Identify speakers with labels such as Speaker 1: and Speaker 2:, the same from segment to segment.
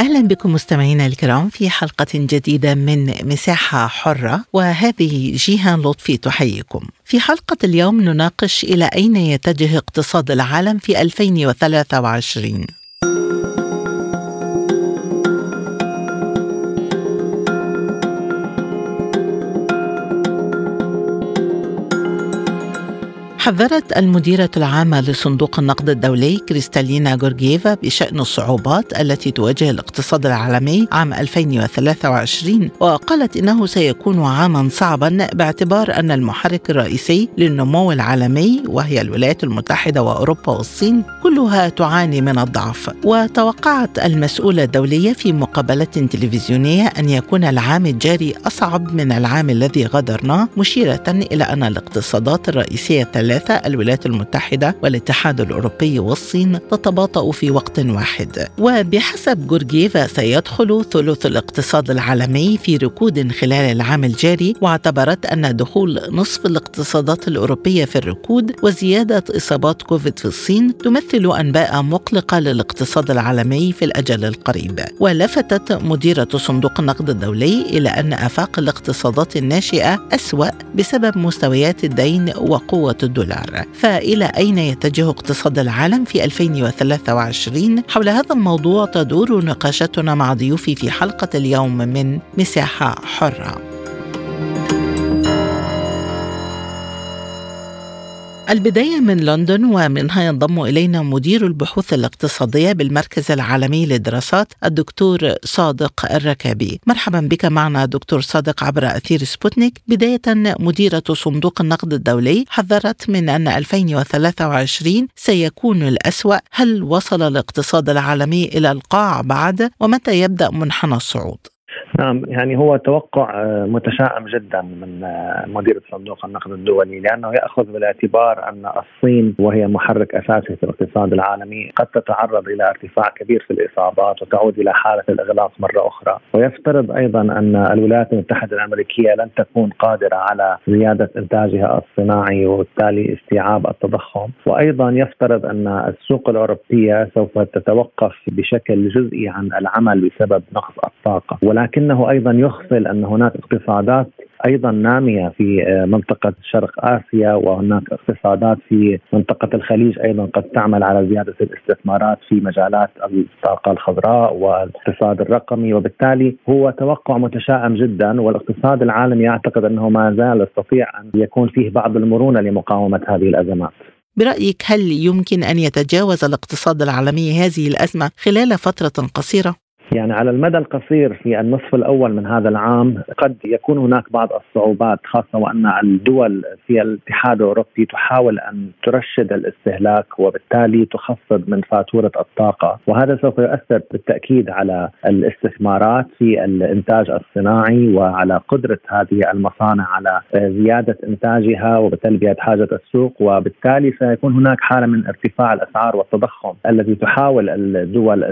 Speaker 1: أهلا بكم مستمعينا الكرام في حلقة جديدة من مساحة حرة وهذه جيهان لطفي تحييكم. في حلقة اليوم نناقش إلى أين يتجه اقتصاد العالم في 2023. حذرت المديرة العامة لصندوق النقد الدولي كريستالينا غورجيفا بشأن الصعوبات التي تواجه الاقتصاد العالمي عام 2023 وقالت إنه سيكون عاما صعبا باعتبار أن المحرك الرئيسي للنمو العالمي وهي الولايات المتحدة وأوروبا والصين كلها تعاني من الضعف. وتوقعت المسؤولة الدولية في مقابلة تلفزيونية أن يكون العام الجاري أصعب من العام الذي غادرناه مشيرة إلى أن الاقتصادات الرئيسية الثلاث الثلاثة الولايات المتحدة والاتحاد الأوروبي والصين تتباطأ في وقت واحد. وبحسب جورجيفا سيدخل ثلث الاقتصاد العالمي في ركود خلال العام الجاري واعتبرت أن دخول نصف الاقتصادات الأوروبية في الركود وزيادة إصابات كوفيد في الصين تمثل أنباء مقلقة للاقتصاد العالمي في الأجل القريب. ولفتت مديرة صندوق النقد الدولي إلى أن آفاق الاقتصادات الناشئة أسوأ بسبب مستويات الدين وقوة الدولار الدولار فإلى أين يتجه اقتصاد العالم في 2023 حول هذا الموضوع تدور نقاشتنا مع ضيوفي في حلقة اليوم من مساحة حرة. البداية من لندن ومنها ينضم إلينا مدير البحوث الاقتصادية بالمركز العالمي للدراسات الدكتور صادق الركابي. مرحبا بك معنا دكتور صادق عبر أثير سبوتنيك. بداية مديرة صندوق النقد الدولي حذرت من أن 2023 سيكون الأسوأ. هل وصل الاقتصاد العالمي إلى القاع بعد؟ ومتى يبدأ منحنى الصعود؟
Speaker 2: نعم يعني هو توقع آه، متشائم جدا من آه، مدير صندوق النقد الدولي لأنه يأخذ بالاعتبار أن الصين وهي محرك أساسي في الاقتصاد العالمي قد تتعرض إلى ارتفاع كبير في الإصابات وتعود إلى حالة الإغلاق مرة أخرى. ويفترض أيضا أن الولايات المتحدة الأمريكية لن تكون قادرة على زيادة إنتاجها الصناعي وبالتالي استيعاب التضخم. وأيضا يفترض أن السوق الأوروبية سوف تتوقف بشكل جزئي عن العمل بسبب نقص الطاقة. ولكن لكنه أيضا يغفل أن هناك اقتصادات أيضا نامية في آه، منطقة شرق آسيا وهناك اقتصادات في منطقة الخليج أيضا قد تعمل على زيادة الاستثمارات في مجالات الطاقة الخضراء والاقتصاد الرقمي وبالتالي هو توقع متشائم جدا والاقتصاد العالمي يعتقد أنه ما زال يستطيع أن يكون فيه بعض المرونة لمقاومة هذه الأزمات.
Speaker 1: برأيك هل يمكن أن يتجاوز الاقتصاد العالمي هذه الأزمة خلال فترة قصيرة؟
Speaker 2: يعني على المدى القصير في النصف الأول من هذا العام قد يكون هناك بعض الصعوبات خاصة وأن الدول في الاتحاد الأوروبي تحاول أن ترشد الاستهلاك وبالتالي تخفض من فاتورة الطاقة وهذا سوف يؤثر بالتأكيد على الاستثمارات في الإنتاج الصناعي وعلى قدرة هذه المصانع على زيادة إنتاجها وبتلبيه حاجة السوق وبالتالي سيكون هناك حالة من ارتفاع الأسعار والتضخم الذي تحاول الدول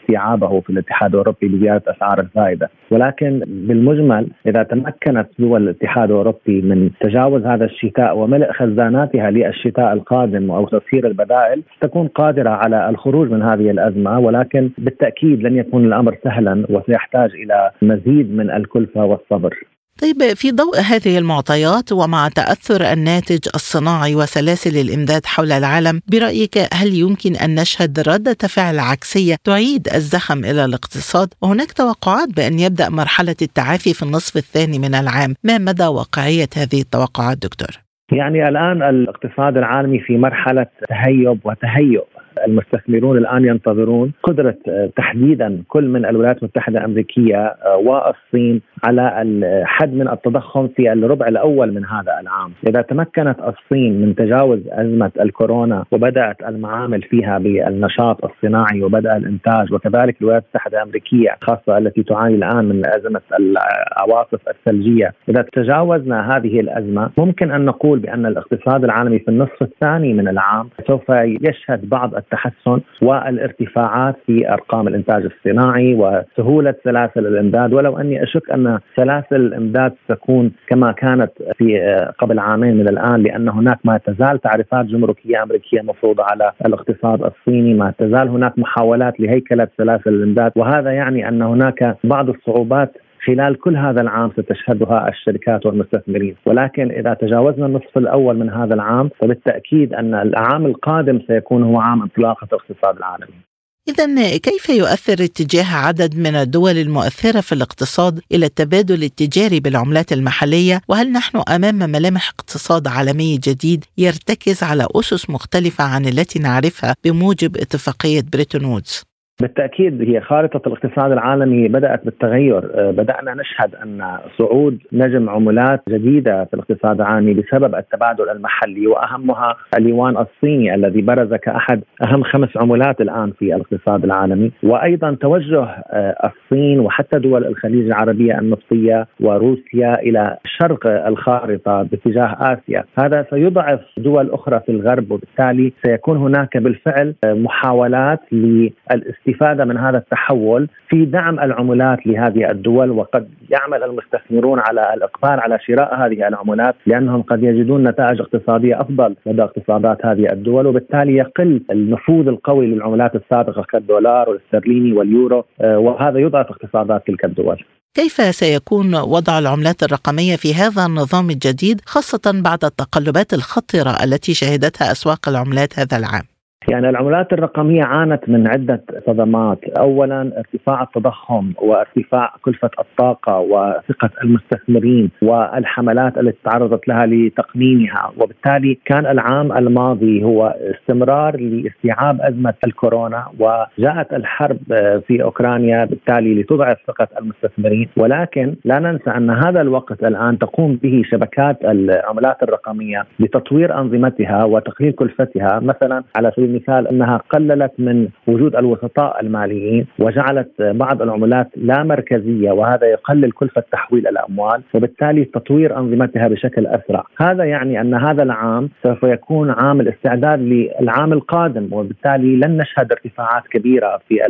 Speaker 2: استيعابه في الاتحاد الاتحاد الأوروبي بزياده أسعار الفائده، ولكن بالمجمل إذا تمكنت دول الاتحاد الأوروبي من تجاوز هذا الشتاء وملء خزاناتها للشتاء القادم أو تسيير البدائل تكون قادرة على الخروج من هذه الأزمة ولكن بالتأكيد لن يكون الأمر سهلا وسيحتاج إلى مزيد من الكلفة والصبر.
Speaker 1: طيب في ضوء هذه المعطيات ومع تأثر الناتج الصناعي وسلاسل الإمداد حول العالم برأيك هل يمكن أن نشهد ردة فعل عكسية تعيد الزخم إلى الاقتصاد؟ وهناك توقعات بأن يبدأ مرحلة التعافي في النصف الثاني من العام. ما مدى واقعية هذه التوقعات دكتور؟
Speaker 2: يعني الآن الاقتصاد العالمي في مرحلة تهيب وتهيؤ. المستثمرون الآن ينتظرون قدرة تحديدا كل من الولايات المتحدة الأمريكية والصين على الحد من التضخم في الربع الأول من هذا العام، إذا تمكنت الصين من تجاوز أزمة الكورونا وبدأت المعامل فيها بالنشاط الصناعي وبدأ الإنتاج وكذلك الولايات المتحدة الأمريكية خاصة التي تعاني الآن من أزمة العواصف الثلجية، إذا تجاوزنا هذه الأزمة ممكن أن نقول بأن الاقتصاد العالمي في النصف الثاني من العام سوف يشهد بعض التحسن والارتفاعات في أرقام الإنتاج الصناعي وسهولة سلاسل الإمداد. ولو أني أشك أن سلاسل الإمداد ستكون كما كانت في قبل عامين من الآن لأن هناك ما تزال تعريفات جمركية أمريكية مفروضة على الاقتصاد الصيني ما تزال هناك محاولات لهيكلة سلاسل الإمداد. وهذا يعني أن هناك بعض الصعوبات خلال كل هذا العام ستشهدها الشركات والمستثمرين ولكن إذا تجاوزنا النصف الأول من هذا العام فبالتأكيد أن العام القادم سيكون هو عام انطلاقة الاقتصاد العالمي
Speaker 1: إذا كيف يؤثر اتجاه عدد من الدول المؤثرة في الاقتصاد إلى التبادل التجاري بالعملات المحلية؟ وهل نحن أمام ملامح اقتصاد عالمي جديد يرتكز على أسس مختلفة عن التي نعرفها بموجب اتفاقية بريتون وودز؟
Speaker 2: بالتأكيد هي خارطة الاقتصاد العالمي بدأت بالتغير، آه، بدأنا نشهد أن صعود نجم عملات جديدة في الاقتصاد العالمي بسبب التبادل المحلي وأهمها اليوان الصيني الذي برز كأحد أهم خمس عملات الآن في الاقتصاد العالمي، وأيضا توجه آه، الصين وحتى دول الخليج العربية النفطية وروسيا إلى شرق الخارطة باتجاه آسيا، هذا سيضعف دول أخرى في الغرب وبالتالي سيكون هناك بالفعل آه، محاولات للاستثمار الاستفادة من هذا التحول في دعم العملات لهذه الدول وقد يعمل المستثمرون على الإقبال على شراء هذه العملات لأنهم قد يجدون نتائج اقتصادية أفضل لدى اقتصادات هذه الدول وبالتالي يقل النفوذ القوي للعملات السابقة كالدولار والإسترليني واليورو آه، وهذا يضعف اقتصادات تلك الدول.
Speaker 1: كيف سيكون وضع العملات الرقمية في هذا النظام الجديد خاصة بعد التقلبات الخطرة التي شهدتها أسواق العملات هذا العام؟
Speaker 2: يعني العملات الرقمية عانت من عدة صدمات. أولا ارتفاع التضخم وارتفاع كلفة الطاقة وثقة المستثمرين والحملات التي تعرضت لها لتقنينها. وبالتالي كان العام الماضي هو استمرار لاستيعاب أزمة الكورونا وجاءت الحرب في أوكرانيا بالتالي لتضعف ثقة المستثمرين. ولكن لا ننسى أن هذا الوقت الآن تقوم به شبكات العملات الرقمية بتطوير أنظمتها وتقليل كلفتها مثلا على سبيل المثال أنها قللت من وجود الوسطاء الماليين وجعلت بعض العملات لا مركزية وهذا يقلل كلفة تحويل الأموال وبالتالي تطوير أنظمتها بشكل أسرع، هذا يعني أن هذا العام سوف يكون عام الاستعداد للعام القادم وبالتالي لن نشهد ارتفاعات كبيرة في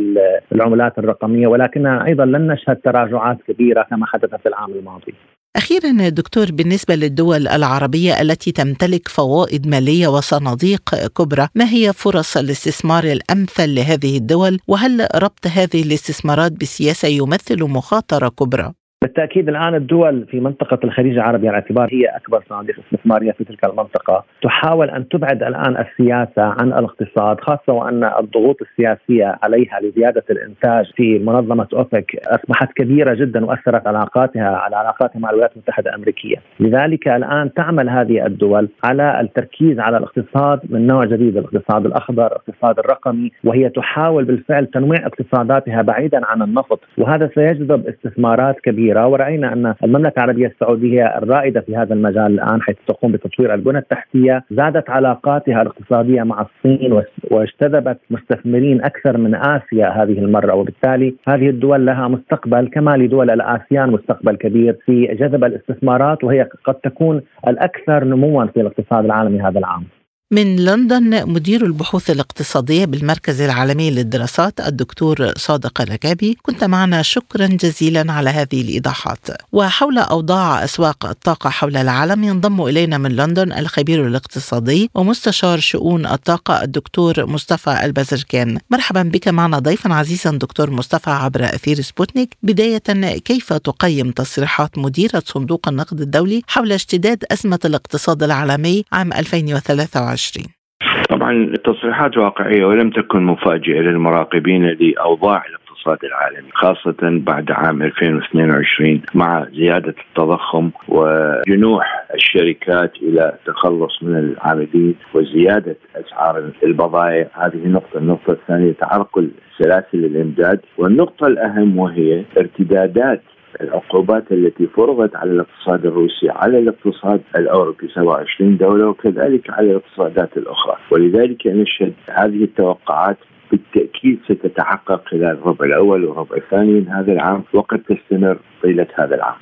Speaker 2: العملات الرقمية ولكنها أيضا لن نشهد تراجعات كبيرة كما حدث في العام الماضي.
Speaker 1: أخيرا دكتور بالنسبة للدول العربية التي تمتلك فوائد مالية وصناديق كبرى ما هي فرص الاستثمار الأمثل لهذه الدول وهل ربط هذه الاستثمارات بسياسة يمثل مخاطرة كبرى؟
Speaker 2: بالتأكيد الآن الدول في منطقة الخليج العربي على اعتبار هي أكبر صناديق استثمارية في تلك المنطقة تحاول أن تبعد الآن السياسة عن الاقتصاد خاصة وأن الضغوط السياسية عليها لزيادة الإنتاج في منظمة أوبك أصبحت كبيرة جدا وأثرت علاقاتها على علاقاتها مع الولايات المتحدة الأمريكية، لذلك الآن تعمل هذه الدول على التركيز على الاقتصاد من نوع جديد الاقتصاد الأخضر، الاقتصاد الرقمي وهي تحاول بالفعل تنويع اقتصاداتها بعيدا عن النفط وهذا سيجذب استثمارات كبيرة. كبيرة ورأينا أن المملكة العربية السعودية الرائدة في هذا المجال الآن حيث تقوم بتطوير البنى التحتية. زادت علاقاتها الاقتصادية مع الصين واجتذبت مستثمرين أكثر من آسيا هذه المرة وبالتالي هذه الدول لها مستقبل كما لدول الآسيان مستقبل كبير في جذب الاستثمارات وهي قد تكون الأكثر نموا في الاقتصاد العالمي هذا العام.
Speaker 1: من لندن مدير البحوث الاقتصادية بالمركز العالمي للدراسات الدكتور صادق الركابي. كنت معنا شكرا جزيلا على هذه الإيضاحات. وحول أوضاع أسواق الطاقة حول العالم ينضم إلينا من لندن الخبير الاقتصادي ومستشار شؤون الطاقة الدكتور مصطفى البزركان. مرحبا بك معنا ضيفا عزيزا دكتور مصطفى عبر أثير سبوتنيك. بداية كيف تقيم تصريحات مديرة صندوق النقد الدولي حول اشتداد أزمة الاقتصاد العالمي عام 2023 2020
Speaker 3: طبعا التصريحات واقعية ولم تكن مفاجئة للمراقبين لأوضاع الاقتصاد العالمي خاصة بعد عام 2022 مع زيادة التضخم وجنوح الشركات إلى التخلص من العاملين وزيادة أسعار البضائع. هذه نقطة. النقطة الثانية تعرقل سلاسل الإمداد والنقطة الأهم وهي ارتدادات العقوبات التي فرضت على الاقتصاد الروسي على الاقتصاد الأوروبي 27 دولة وكذلك على الاقتصادات الأخرى، ولذلك نشهد هذه التوقعات بالتأكيد ستتحقق خلال الربع الأول والربع الثاني من هذا العام وقد تستمر طيلة هذا العام.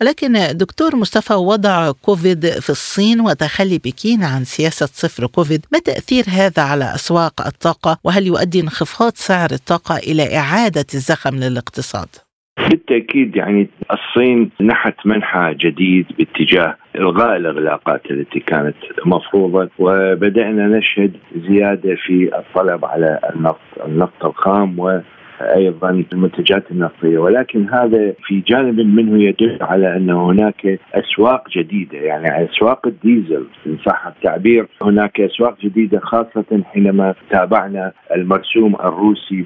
Speaker 1: ولكن دكتور مصطفى وضع كوفيد في الصين وتخلي بكين عن سياسة صفر كوفيد ما تأثير هذا على أسواق الطاقة وهل يؤدي انخفاض سعر الطاقة إلى إعادة الزخم للاقتصاد؟
Speaker 3: بالتأكيد يعني الصين نحت منحى جديد باتجاه إلغاء الإغلاقات التي كانت مفروضة وبدأنا نشهد زيادة في الطلب على النفط، النفط الخام و أيضا المنتجات النفطية. ولكن هذا في جانب منه يدل على أن هناك أسواق جديدة يعني أسواق الديزل. إن صح التعبير هناك أسواق جديدة خاصة حينما تابعنا المرسوم الروسي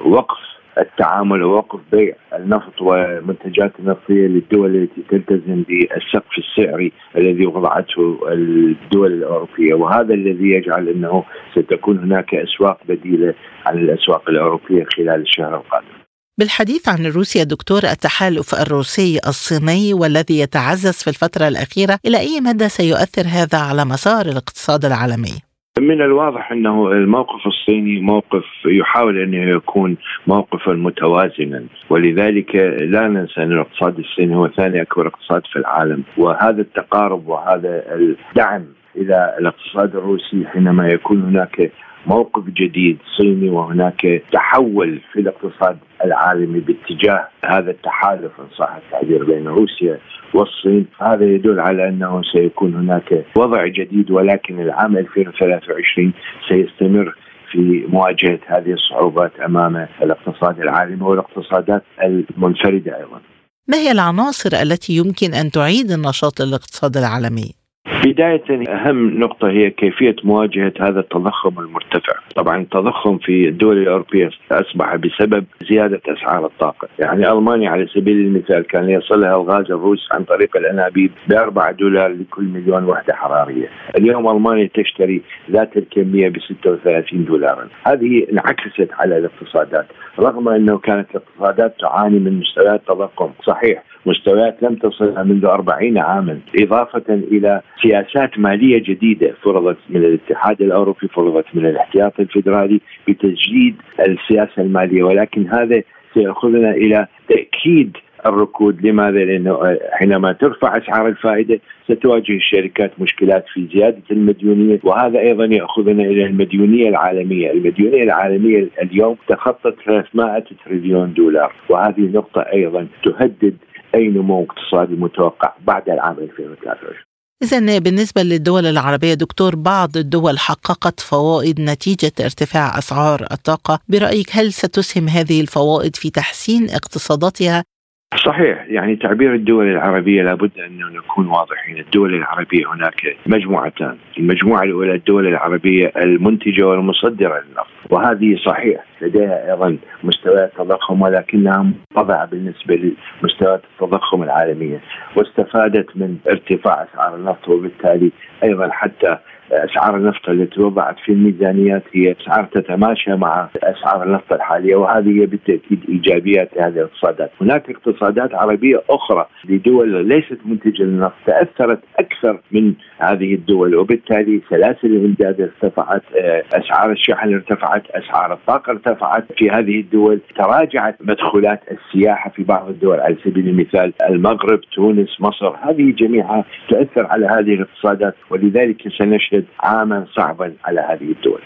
Speaker 3: بوقف التعامل ووقف بيع النفط والمنتجات النفطيه للدول التي تلتزم بالسقف السعري الذي وضعته الدول الأوروبية وهذا الذي يجعل أنه ستكون هناك أسواق بديلة عن الأسواق الأوروبية خلال الشهر القادم.
Speaker 1: بالحديث عن روسيا دكتور التحالف الروسي الصيني والذي يتعزز في الفترة الأخيرة إلى أي مدى سيؤثر هذا على مسار الاقتصاد العالمي؟
Speaker 3: من الواضح أنه الموقف الصيني موقف يحاول انه يكون موقفا متوازنا ولذلك لا ننسى أن الاقتصاد الصيني هو ثاني أكبر اقتصاد في العالم. وهذا التقارب وهذا الدعم إلى الاقتصاد الروسي حينما يكون هناك موقف جديد صيني وهناك تحول في الاقتصاد العالمي باتجاه هذا التحالف إن صح التعبير بين روسيا والصين هذا يدل على أنه سيكون هناك وضع جديد ولكن العام 2023 سيستمر في مواجهة هذه الصعوبات أمام الاقتصاد العالمي والاقتصادات المنفردة أيضا.
Speaker 1: ما هي العناصر التي يمكن أن تعيد النشاط للاقتصاد العالمي؟
Speaker 3: بداية أهم نقطة هي كيفية مواجهة هذا التضخم المرتفع. طبعا التضخم في الدول الأوروبية أصبح بسبب زيادة أسعار الطاقة. يعني ألمانيا على سبيل المثال كان يصلها الغاز الروسي عن طريق الأنابيب بأربعة دولار لكل مليون وحدة حرارية. اليوم ألمانيا تشتري ذات الكمية ب 36 دولارا. هذه انعكست على الاقتصادات رغم أنه كانت الاقتصادات تعاني من مستويات تضخم. صحيح مستويات لم تصلها منذ أربعين عاما إضافة إلى سياسات مالية جديدة فرضت من الاتحاد الأوروبي فرضت من الاحتياط الفيدرالي بتجديد السياسة المالية. ولكن هذا سيأخذنا إلى تأكيد الركود. لماذا؟ لأنه حينما ترفع أسعار الفائدة ستواجه الشركات مشكلات في زيادة المديونية وهذا أيضا يأخذنا إلى المديونية العالمية، المديونية العالمية اليوم تخطت 300 تريليون دولار وهذه نقطة أيضا تهدد أي نمو اقتصادي متوقع بعد العام 2023
Speaker 1: إذا بالنسبة للدول العربية دكتور بعض الدول حققت فوائد نتيجة ارتفاع أسعار الطاقة. برأيك هل ستسهم هذه الفوائد في تحسين اقتصاداتها
Speaker 3: صحيح يعني تعبير الدول العربية لابد أن نكون واضحين. الدول العربية هناك مجموعتان. المجموعة الأولى الدول العربية المنتجة والمصدرة للنفط. وهذه صحيح لديها أيضا مستويات تضخم ولكنها منخفضة بالنسبة لمستويات التضخم العالمية. واستفادت من ارتفاع أسعار النفط وبالتالي أيضا حتى أسعار النفط التي وضعت في الميزانيات هي أسعار تتماشى مع أسعار النفط الحالية وهذه هي بالتأكيد إيجابيات لهذه الاقتصادات، هناك اقتصادات عربية أخرى لدول ليست منتجة للنفط تأثرت أكثر من هذه الدول. وبالتالي سلاسل الامداد ارتفعت، أسعار الشحن ارتفعت، أسعار الطاقة ارتفعت. في هذه الدول، تراجعت مدخولات السياحة في بعض الدول على سبيل المثال المغرب، تونس، مصر، هذه جميعها تؤثر على هذه الاقتصادات ولذلك سنشهد عاما صعبا على هذه الدول.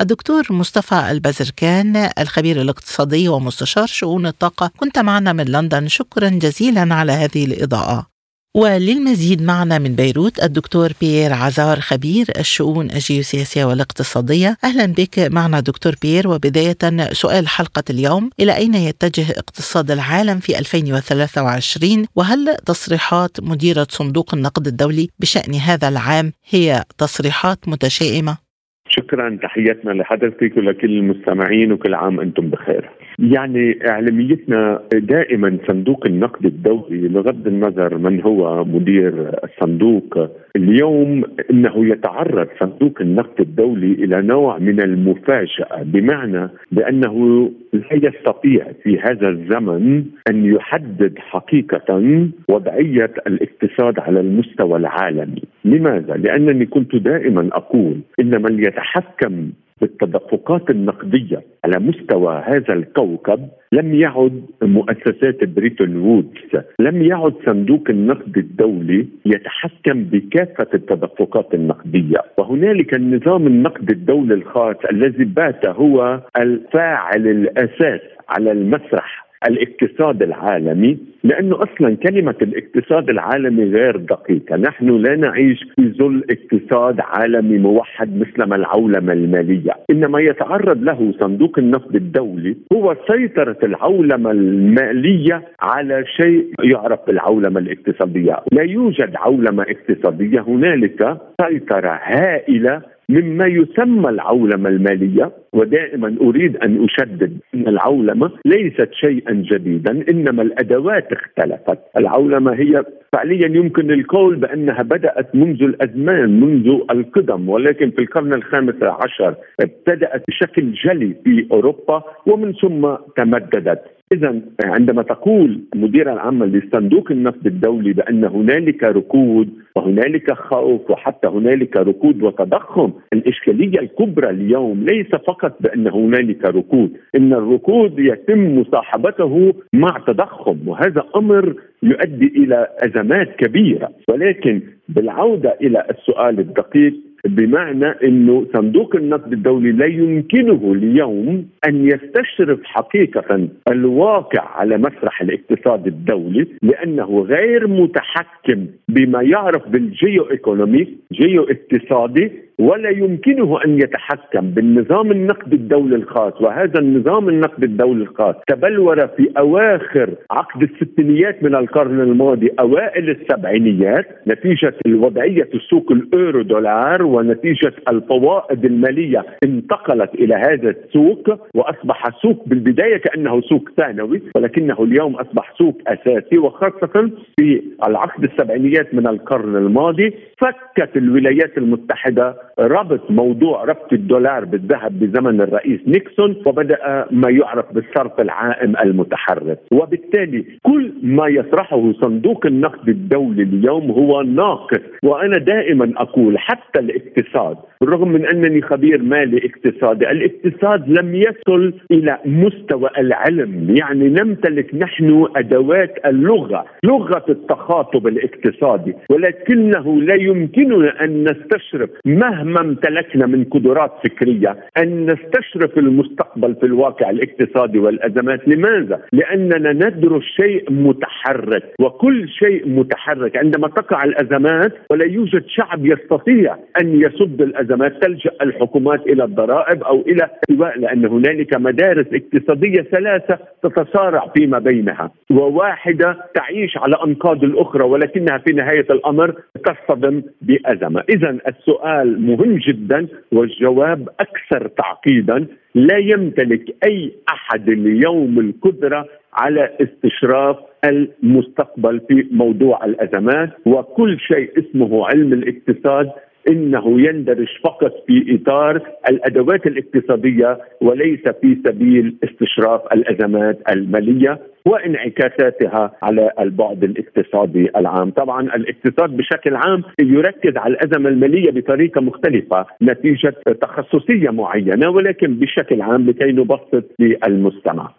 Speaker 1: الدكتور مصطفى البزركان الخبير الاقتصادي ومستشار شؤون الطاقة كنت معنا من لندن. شكرا جزيلا على هذه الإضاءة. وللمزيد معنا من بيروت الدكتور بيير عزار خبير الشؤون الجيوسياسية والاقتصادية. أهلا بك معنا دكتور بيير. وبداية سؤال حلقة اليوم إلى أين يتجه اقتصاد العالم في 2023 وهل تصريحات مديرة صندوق النقد الدولي بشأن هذا العام هي تصريحات متشائمة؟
Speaker 4: شكرا تحياتنا لحضرتك ولكل المستمعين وكل عام أنتم بخير. يعني إعلاميتنا دائما صندوق النقد الدولي بغض النظر من هو مدير الصندوق اليوم إنه يتعرض صندوق النقد الدولي إلى نوع من المفاجأة بمعنى بأنه لا يستطيع في هذا الزمن أن يحدد حقيقة وضعية الاقتصاد على المستوى العالمي، لماذا؟ لأنني كنت دائما أقول إن من يتحكم بالتدفقات النقدية على مستوى هذا الكوكب لم يعد مؤسسات بريتون وودز لم يعد صندوق النقد الدولي يتحكم بكافة التدفقات النقدية. وهنالك النظام النقد الدولي الخاص الذي بات هو الفاعل الأساس على المسرح الاقتصاد العالمي لأنه أصلا كلمة الاقتصاد العالمي غير دقيقة، نحن لا نعيش في ظل اقتصاد عالمي موحد مثل العولمة المالية، إنما يتعرض له صندوق النقد الدولي هو سيطرة العولمة المالية على شيء يعرف بالعولمه الاقتصادية، لا يوجد عولمة اقتصادية هنالك سيطرة هائلة مما يسمى العولمة المالية ودائما أريد أن أشدد أن العولمة ليست شيئا جديدا إنما الأدوات اختلفت، العولمة هي فعليا يمكن القول بأنها بدأت منذ الأزمان منذ القدم ولكن في القرن الخامس عشر ابتدأت بشكل جلي في أوروبا ومن ثم تمددت. إذا عندما تقول المدير العام لصندوق النقد الدولي بأن هنالك ركود وهنالك خوف وحتى هنالك ركود وتضخم الإشكالية الكبرى اليوم ليس فقط بأن هنالك ركود إن الركود يتم مصاحبته مع تضخم وهذا أمر يؤدي إلى أزمات كبيرة. ولكن بالعودة إلى السؤال الدقيق بمعنى إنه صندوق النقد الدولي لا يمكنه اليوم أن يستشرف حقيقة الواقع على مسرح الاقتصاد الدولي لأنه غير متحكم بما يعرف بالجيو إيكونومي جيو إقتصادي ولا يمكنه أن يتحكم بالنظام النقد الدولي الخاص. وهذا النظام النقد الدولي الخاص تبلور في أواخر عقد الستينيات من القرن الماضي أوائل السبعينيات نتيجة الوضعية السوق الأورو دولار ونتيجة الفوائد المالية انتقلت إلى هذا السوق وأصبح سوق بالبداية كأنه سوق ثانوي ولكنه اليوم أصبح سوق أساسي. وخاصة في العقد السبعينيات من القرن الماضي فكت الولايات المتحدة ربط موضوع ربط الدولار بالذهب بزمن الرئيس نيكسون وبدأ ما يعرف بالصرف العائم المتحرك. وبالتالي كل ما يطرحه صندوق النقد الدولي اليوم هو ناقص. وأنا دائما أقول حتى الاقتصاد بالرغم من أنني خبير مالي اقتصادي الاقتصاد لم يصل إلى مستوى العلم. يعني نمتلك نحن أدوات اللغة لغة التخاطب الاقتصادي. ولكنه لا يمكننا أن نستشرف مهما امتلكنا من قدرات فكرية أن نستشرف المستقبل في الواقع الاقتصادي والأزمات. لماذا؟ لأننا ندرس شيء متحرك وكل شيء متحرك. عندما تقع الأزمات ولا يوجد شعب يستطيع أن يصد الأزمات تلجأ الحكومات إلى الضرائب أو إلى سواء لأن هنالك مدارس اقتصادية ثلاثة تتصارع فيما بينها وواحدة تعيش على أنقاض الأخرى ولكنها في نهاية الأمر تصطدم بأزمة. اذا السؤال مهم جدا والجواب أكثر تعقيدا لا يمتلك أي أحد اليوم القدرة على استشراف المستقبل في موضوع الأزمات وكل شيء اسمه علم الاقتصاد إنه يندرج فقط في إطار الأدوات الاقتصادية وليس في سبيل استشراف الأزمات المالية وانعكاساتها على البعد الاقتصادي العام، طبعا الاقتصاد بشكل عام يركز على الأزمة المالية بطريقة مختلفة نتيجة تخصصية معينة ولكن بشكل عام لكي نبسط للمستمع.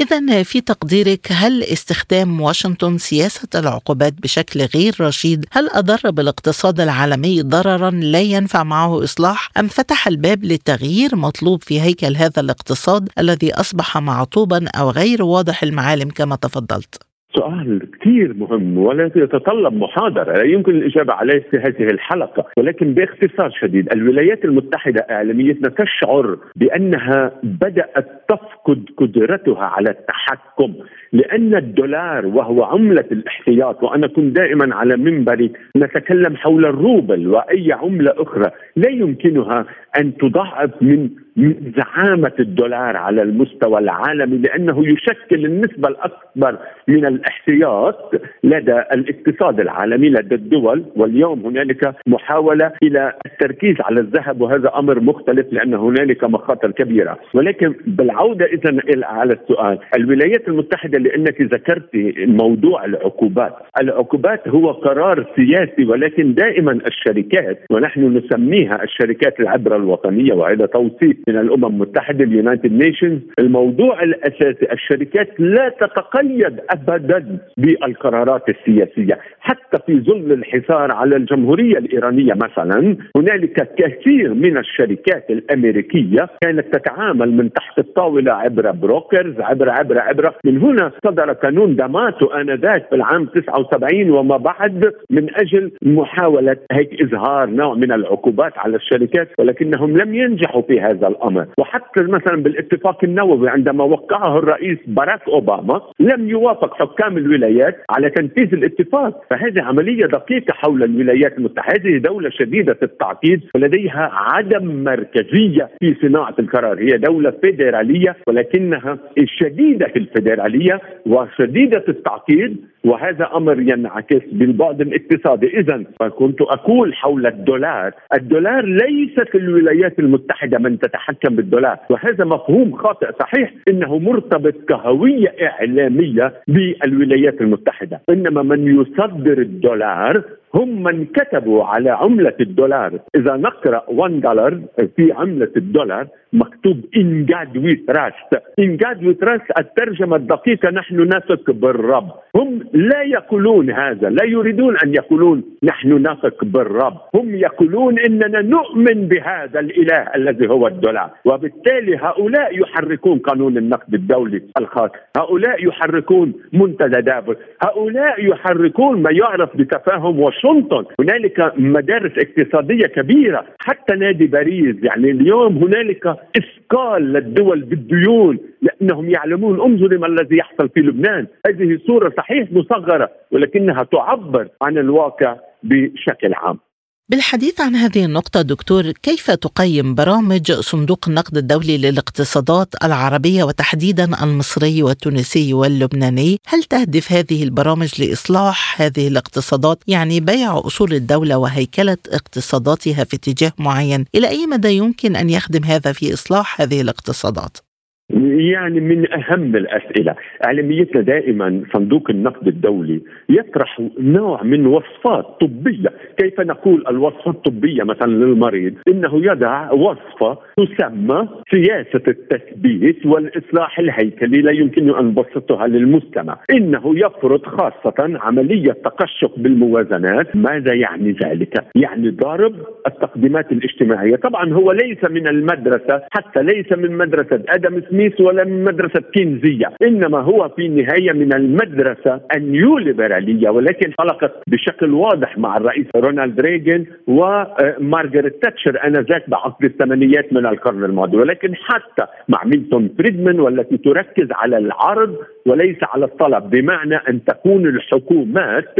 Speaker 1: إذا في تقديرك هل استخدام واشنطن سياسة العقوبات بشكل غير رشيد هل أضر بالاقتصاد العالمي ضررا لا ينفع معه إصلاح أم فتح الباب لتغيير مطلوب في هيكل هذا الاقتصاد الذي أصبح معطوبا أو غير واضح المعالم كما تفضلت؟
Speaker 4: سؤال كثير مهم ولا يتطلب محاضرة. لا يمكن الإجابة عليه في هذه الحلقة. ولكن باختصار شديد الولايات المتحدة إعلاميتنا تشعر بأنها بدأت تفقد قدرتها على التحكم لأن الدولار وهو عملة الاحتياط وأنا كنت دائما على منبري نتكلم حول الروبل وأي عملة أخرى لا يمكنها أن تضاعف من من زعامة الدولار على المستوى العالمي لأنه يشكل النسبة الأكبر من الاحتياط لدى الاقتصاد العالمي لدى الدول. واليوم هنالك محاولة إلى التركيز على الذهب وهذا أمر مختلف لأن هنالك مخاطر كبيرة. ولكن بالعودة إذا على السؤال الولايات المتحدة لأنك ذكرت موضوع العقوبات. العقوبات هو قرار سياسي ولكن دائما الشركات ونحن نسميها الشركات العبر الوطنية وهذا توصيف من الأمم المتحدة ال United Nations. الموضوع الأساسي الشركات لا تتقيد ابدا بالقرارات السياسية. حتى في ظل الحصار على الجمهورية الإيرانية مثلا هنالك كثير من الشركات الأمريكية كانت تتعامل من تحت الطاولة عبر brokers عبر عبر عبر. من هنا صدر قانون داماتو آنذاك في العام 79 وما بعد من أجل محاولة هيك إظهار نوع من العقوبات على الشركات. ولكنهم لم ينجحوا في هذا الأمر. وحتى مثلا بالاتفاق النووي عندما وقعه الرئيس باراك أوباما لم يوافق حكام الولايات على تنفيذ الاتفاق. فهذه عملية دقيقة حول الولايات المتحدة. هذه دولة شديدة التعقيد ولديها عدم مركزية في صناعة القرار. هي دولة فيدرالية ولكنها شديدة الفيدرالية وشديدة التعقيد. وهذا أمر ينعكس بالبعد الاقتصادي. اذا فكنت أقول حول الدولار. الدولار ليست الولايات المتحدة من تتحكم بالدولار. وهذا مفهوم خاطئ صحيح إنه مرتبط كهوية إعلامية بالولايات المتحدة. إنما من يصدر الدولار هم من كتبوا على عملة الدولار. إذا نقرأ 1 دولار في عملة الدولار مكتوب In God We Trust In God We Trust الترجمة الدقيقة نحن نثق بالرب هم لا يقولون هذا لا يريدون أن يقولون نحن نثق بالرب هم يقولون إننا نؤمن بهذا الإله الذي هو الدولار وبالتالي هؤلاء يحركون صندوق النقد الدولي الخاص. هؤلاء يحركون منتدى دافوس هؤلاء يحركون ما يعرف بتفاهم واشنطن هنالك مدارس اقتصادية كبيرة. حتى نادي باريس يعني اليوم هنالك إثقال للدول بالديون لأنهم يعلمون انظروا ما الذي يحصل في لبنان. هذه صورة صحيح مصغرة ولكنها تعبر عن الواقع بشكل عام.
Speaker 1: بالحديث عن هذه النقطة دكتور كيف تقيم برامج صندوق النقد الدولي للاقتصادات العربية وتحديدا المصري والتونسي واللبناني؟ هل تهدف هذه البرامج لإصلاح هذه الاقتصادات؟ يعني بيع أصول الدولة وهيكلة اقتصاداتها في اتجاه معين. إلى أي مدى يمكن أن يخدم هذا في إصلاح هذه الاقتصادات؟
Speaker 4: يعني من أهم الأسئلة، إعلاميتنا دائما صندوق النقد الدولي يطرح نوع من وصفات طبية، كيف نقول الوصفه الطبية مثلا للمريض؟ إنه يضع وصفة تسمى سياسة التثبيت والإصلاح الهيكلي لا يمكن أن نبسطها للمستمع، إنه يفرض خاصة عملية تقشف بالموازنات، ماذا يعني ذلك؟ يعني ضرب التقديمات الاجتماعية، طبعا هو ليس من المدرسة حتى ليس من مدرسة أدم سميث ولا من مدرسة كينزية إنما هو في النهاية من المدرسة النيوليبرالية ولكن خلقت بشكل واضح مع الرئيس رونالد ريغن ومارغريت تاتشر آنذاك بعقد الثمانينيات من القرن الماضي. ولكن حتى مع ميلتون فريدمان والتي تركز على العرض وليس على الطلب بمعنى أن تكون الحكومات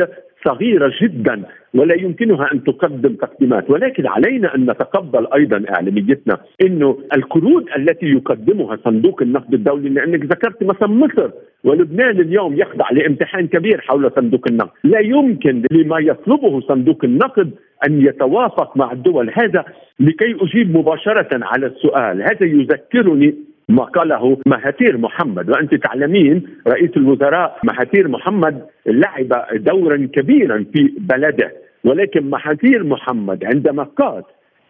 Speaker 4: صغيرة جدا ولا يمكنها أن تقدم تقديمات. ولكن علينا أن نتقبل أيضا إعلاميتنا إنه القروض التي يقدمها صندوق النقد الدولي لأنك ذكرت مثلا مصر ولبنان اليوم يخضع لامتحان كبير حول صندوق النقد. لا يمكن لما يطلبه صندوق النقد أن يتوافق مع الدول. هذا لكي أجيب مباشرة على السؤال. هذا يذكرني ما قاله مهاتير محمد وأنت تعلمين رئيس الوزراء مهاتير محمد لعب دورا كبيرا في بلده ولكن مهاتير محمد عندما قال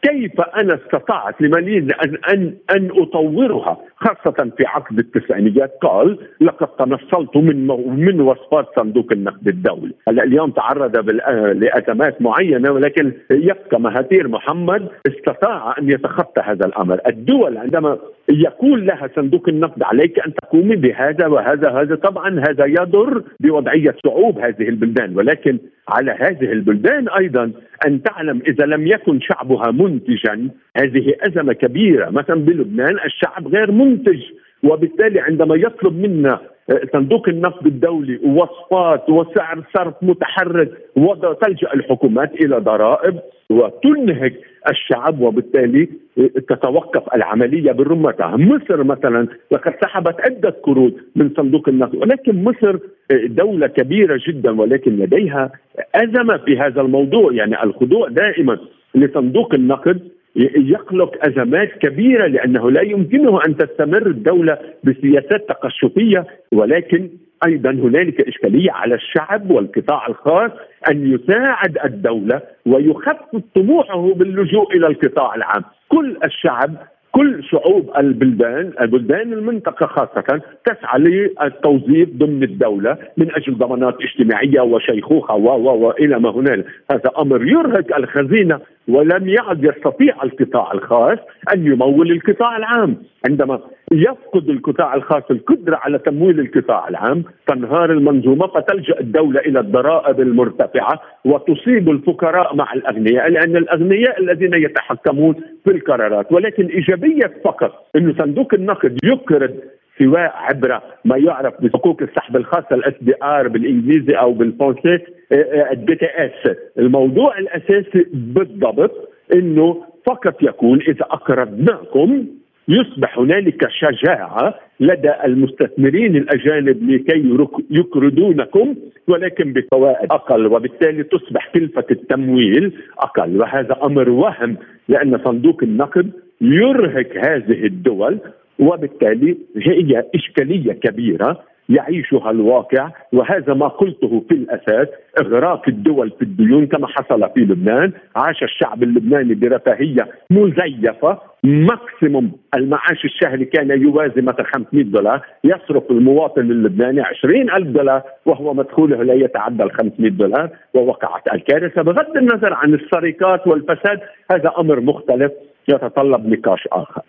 Speaker 4: كيف أنا استطعت لماليزيا ان ان أن أطورها خاصة في عقد التسعينيات قال لقد تنصلت من من وصفات صندوق النقد الدولي. هلا اليوم تعرض لأزمات معينة ولكن يبقى مهاتير محمد استطاع أن يتخطى هذا الأمر. الدول عندما يقول لها صندوق النقد عليك أن تقومي بهذا وهذا هذا طبعا هذا يضر بوضعية صعوب هذه البلدان ولكن على هذه البلدان أيضا أن تعلم إذا لم يكن شعبها منتجا هذه أزمة كبيرة. مثلا بلبنان الشعب غير منتج وبالتالي عندما يطلب منا صندوق النقد الدولي وصفات وسعر صرف متحرك وتلجا الحكومات إلى ضرائب. وتنهك الشعب وبالتالي تتوقف العملية برمتها، مصر مثلا لقد سحبت عدة قروض من صندوق النقد ولكن مصر دولة كبيرة جدا ولكن لديها أزمة في هذا الموضوع. يعني الخضوع دائما لصندوق النقد يخلق أزمات كبيرة لأنه لا يمكنه أن تستمر الدولة بسياسات تقشفية ولكن أيضا هنالك إشكالية على الشعب والقطاع الخاص أن يساعد الدولة ويخفف طموحه باللجوء إلى القطاع العام، كل الشعب كل شعوب البلدان البلدان المنطقة خاصة تسعى للتوظيف ضمن الدولة من أجل ضمانات اجتماعية وشيخوخة و و وإلى ما هنالك. هذا أمر يرهق الخزينة ولم يعد يستطيع القطاع الخاص أن يمول القطاع العام. عندما يفقد القطاع الخاص القدرة على تمويل القطاع العام تنهار المنظومة فتلجأ الدولة إلى الضرائب المرتفعة وتصيب الفقراء مع الأغنياء لأن الأغنياء الذين يتحكمون في القرارات ولكن إيجابية فقط أن صندوق النقد يقرض سواء عبر ما يعرف بحقوق السحب الخاصة ال SDR بالإنجليزي أو بالفرنسي ال DTS الموضوع الأساسي بالضبط إنه فقط يكون إذا أقرضناكم يصبح هنالك شجاعة لدى المستثمرين الأجانب لكي يقرضونكم ولكن بفوائد أقل وبالتالي تصبح كلفة التمويل أقل. وهذا أمر وهم لأن صندوق النقد يرهق هذه الدول وبالتالي هي إشكالية كبيرة يعيشها الواقع وهذا ما قلته في الأساس إغراق الدول في الديون كما حصل في لبنان عاش الشعب اللبناني برفاهية مزيفة ماكسيموم المعاش الشهري كان يوازي مثلا 500 دولار يصرف المواطن اللبناني 20 ألف دولار وهو مدخوله لا يتعدى ال 500 دولار ووقعت الكارثة بغض النظر عن السرقات والفساد هذا أمر مختلف يتطلب نقاش آخر.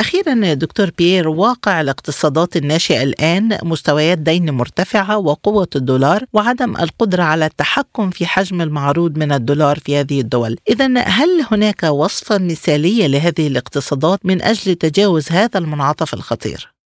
Speaker 1: أخيرا دكتور بيير واقع الاقتصادات الناشئة الآن مستويات دين مرتفعة وقوة الدولار وعدم القدرة على التحكم في حجم المعروض من الدولار في هذه الدول إذا هل هناك وصفة مثالية لهذه الاقتصادات من أجل تجاوز هذا المنعطف الخطير؟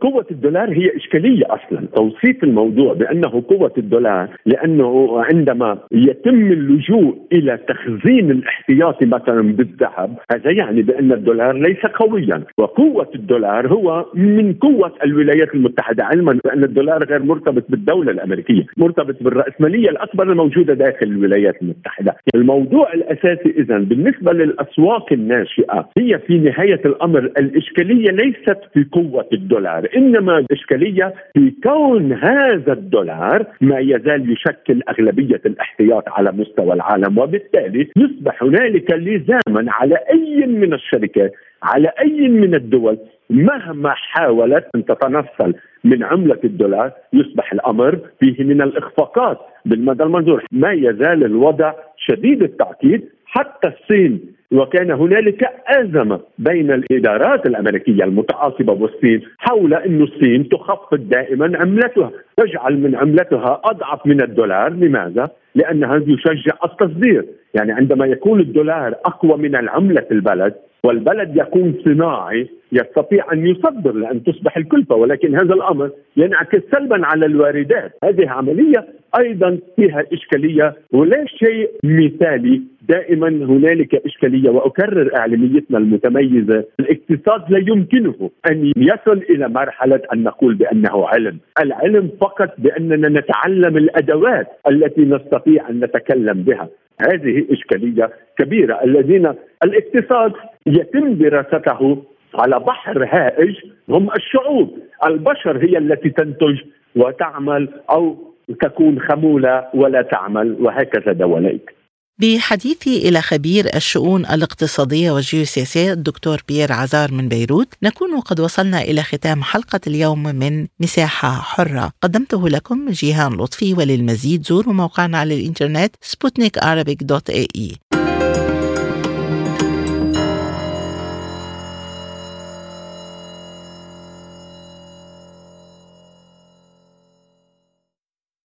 Speaker 4: قوة الدولار هي إشكالية أصلا. توصيف الموضوع بأنه قوة الدولار لأنه عندما يتم اللجوء إلى تخزين الاحتياطي مثلا بالذهب هذا يعني بأن الدولار ليس قويا. وقوة الدولار هو من قوة الولايات المتحدة علما بأن الدولار غير مرتبط بالدولة الأمريكية مرتبط بالرأسمالية الأكبر الموجودة داخل الولايات المتحدة. الموضوع الأساسي إذا بالنسبة للأسواق الناشئة هي في نهاية الأمر الإشكالية ليست في قوة الدولار. الدولار إنما الإشكالية في كون هذا الدولار ما يزال يشكل أغلبية الاحتياط على مستوى العالم وبالتالي يصبح هنالك لزاما على أي من الشركات على أي من الدول مهما حاولت أن تتنصل من عملة الدولار يصبح الأمر فيه من الإخفاقات بالمدى المنظور. ما يزال الوضع شديد التعقيد حتى الصين وكان هنالك أزمة بين الإدارات الأمريكية المتعاقبة والصين حول أن الصين تخفض دائما عملتها. تجعل من عملتها أضعف من الدولار. لماذا؟ لأنها يشجع التصدير. يعني عندما يكون الدولار أقوى من العملة في البلد والبلد يكون صناعي يستطيع أن يصدر لأن تصبح الكلفة. ولكن هذا الأمر ينعكس سلبا على الواردات، هذه عملية أيضا فيها إشكالية ولا شيء مثالي دائما هنالك إشكالية وأكرر إعلاميتنا المتميزة الاقتصاد لا يمكنه أن يصل إلى مرحلة أن نقول بأنه علم، العلم فقط بأننا نتعلم الأدوات التي نستطيع أن نتكلم بها، هذه إشكالية كبيرة. الذين الاقتصاد يتم دراسته على بحر هائج هم الشعوب. البشر هي التي تنتج وتعمل أو تكون خمولة ولا تعمل وهكذا دواليك.
Speaker 1: بحديثي إلى خبير الشؤون الاقتصادية والجيوسياسية الدكتور بيير عزار من بيروت نكون قد وصلنا إلى ختام حلقة اليوم من مساحة حرة. قدمته لكم جيهان لطفي وللمزيد زوروا موقعنا على الإنترنت سبوتنيك دوت اي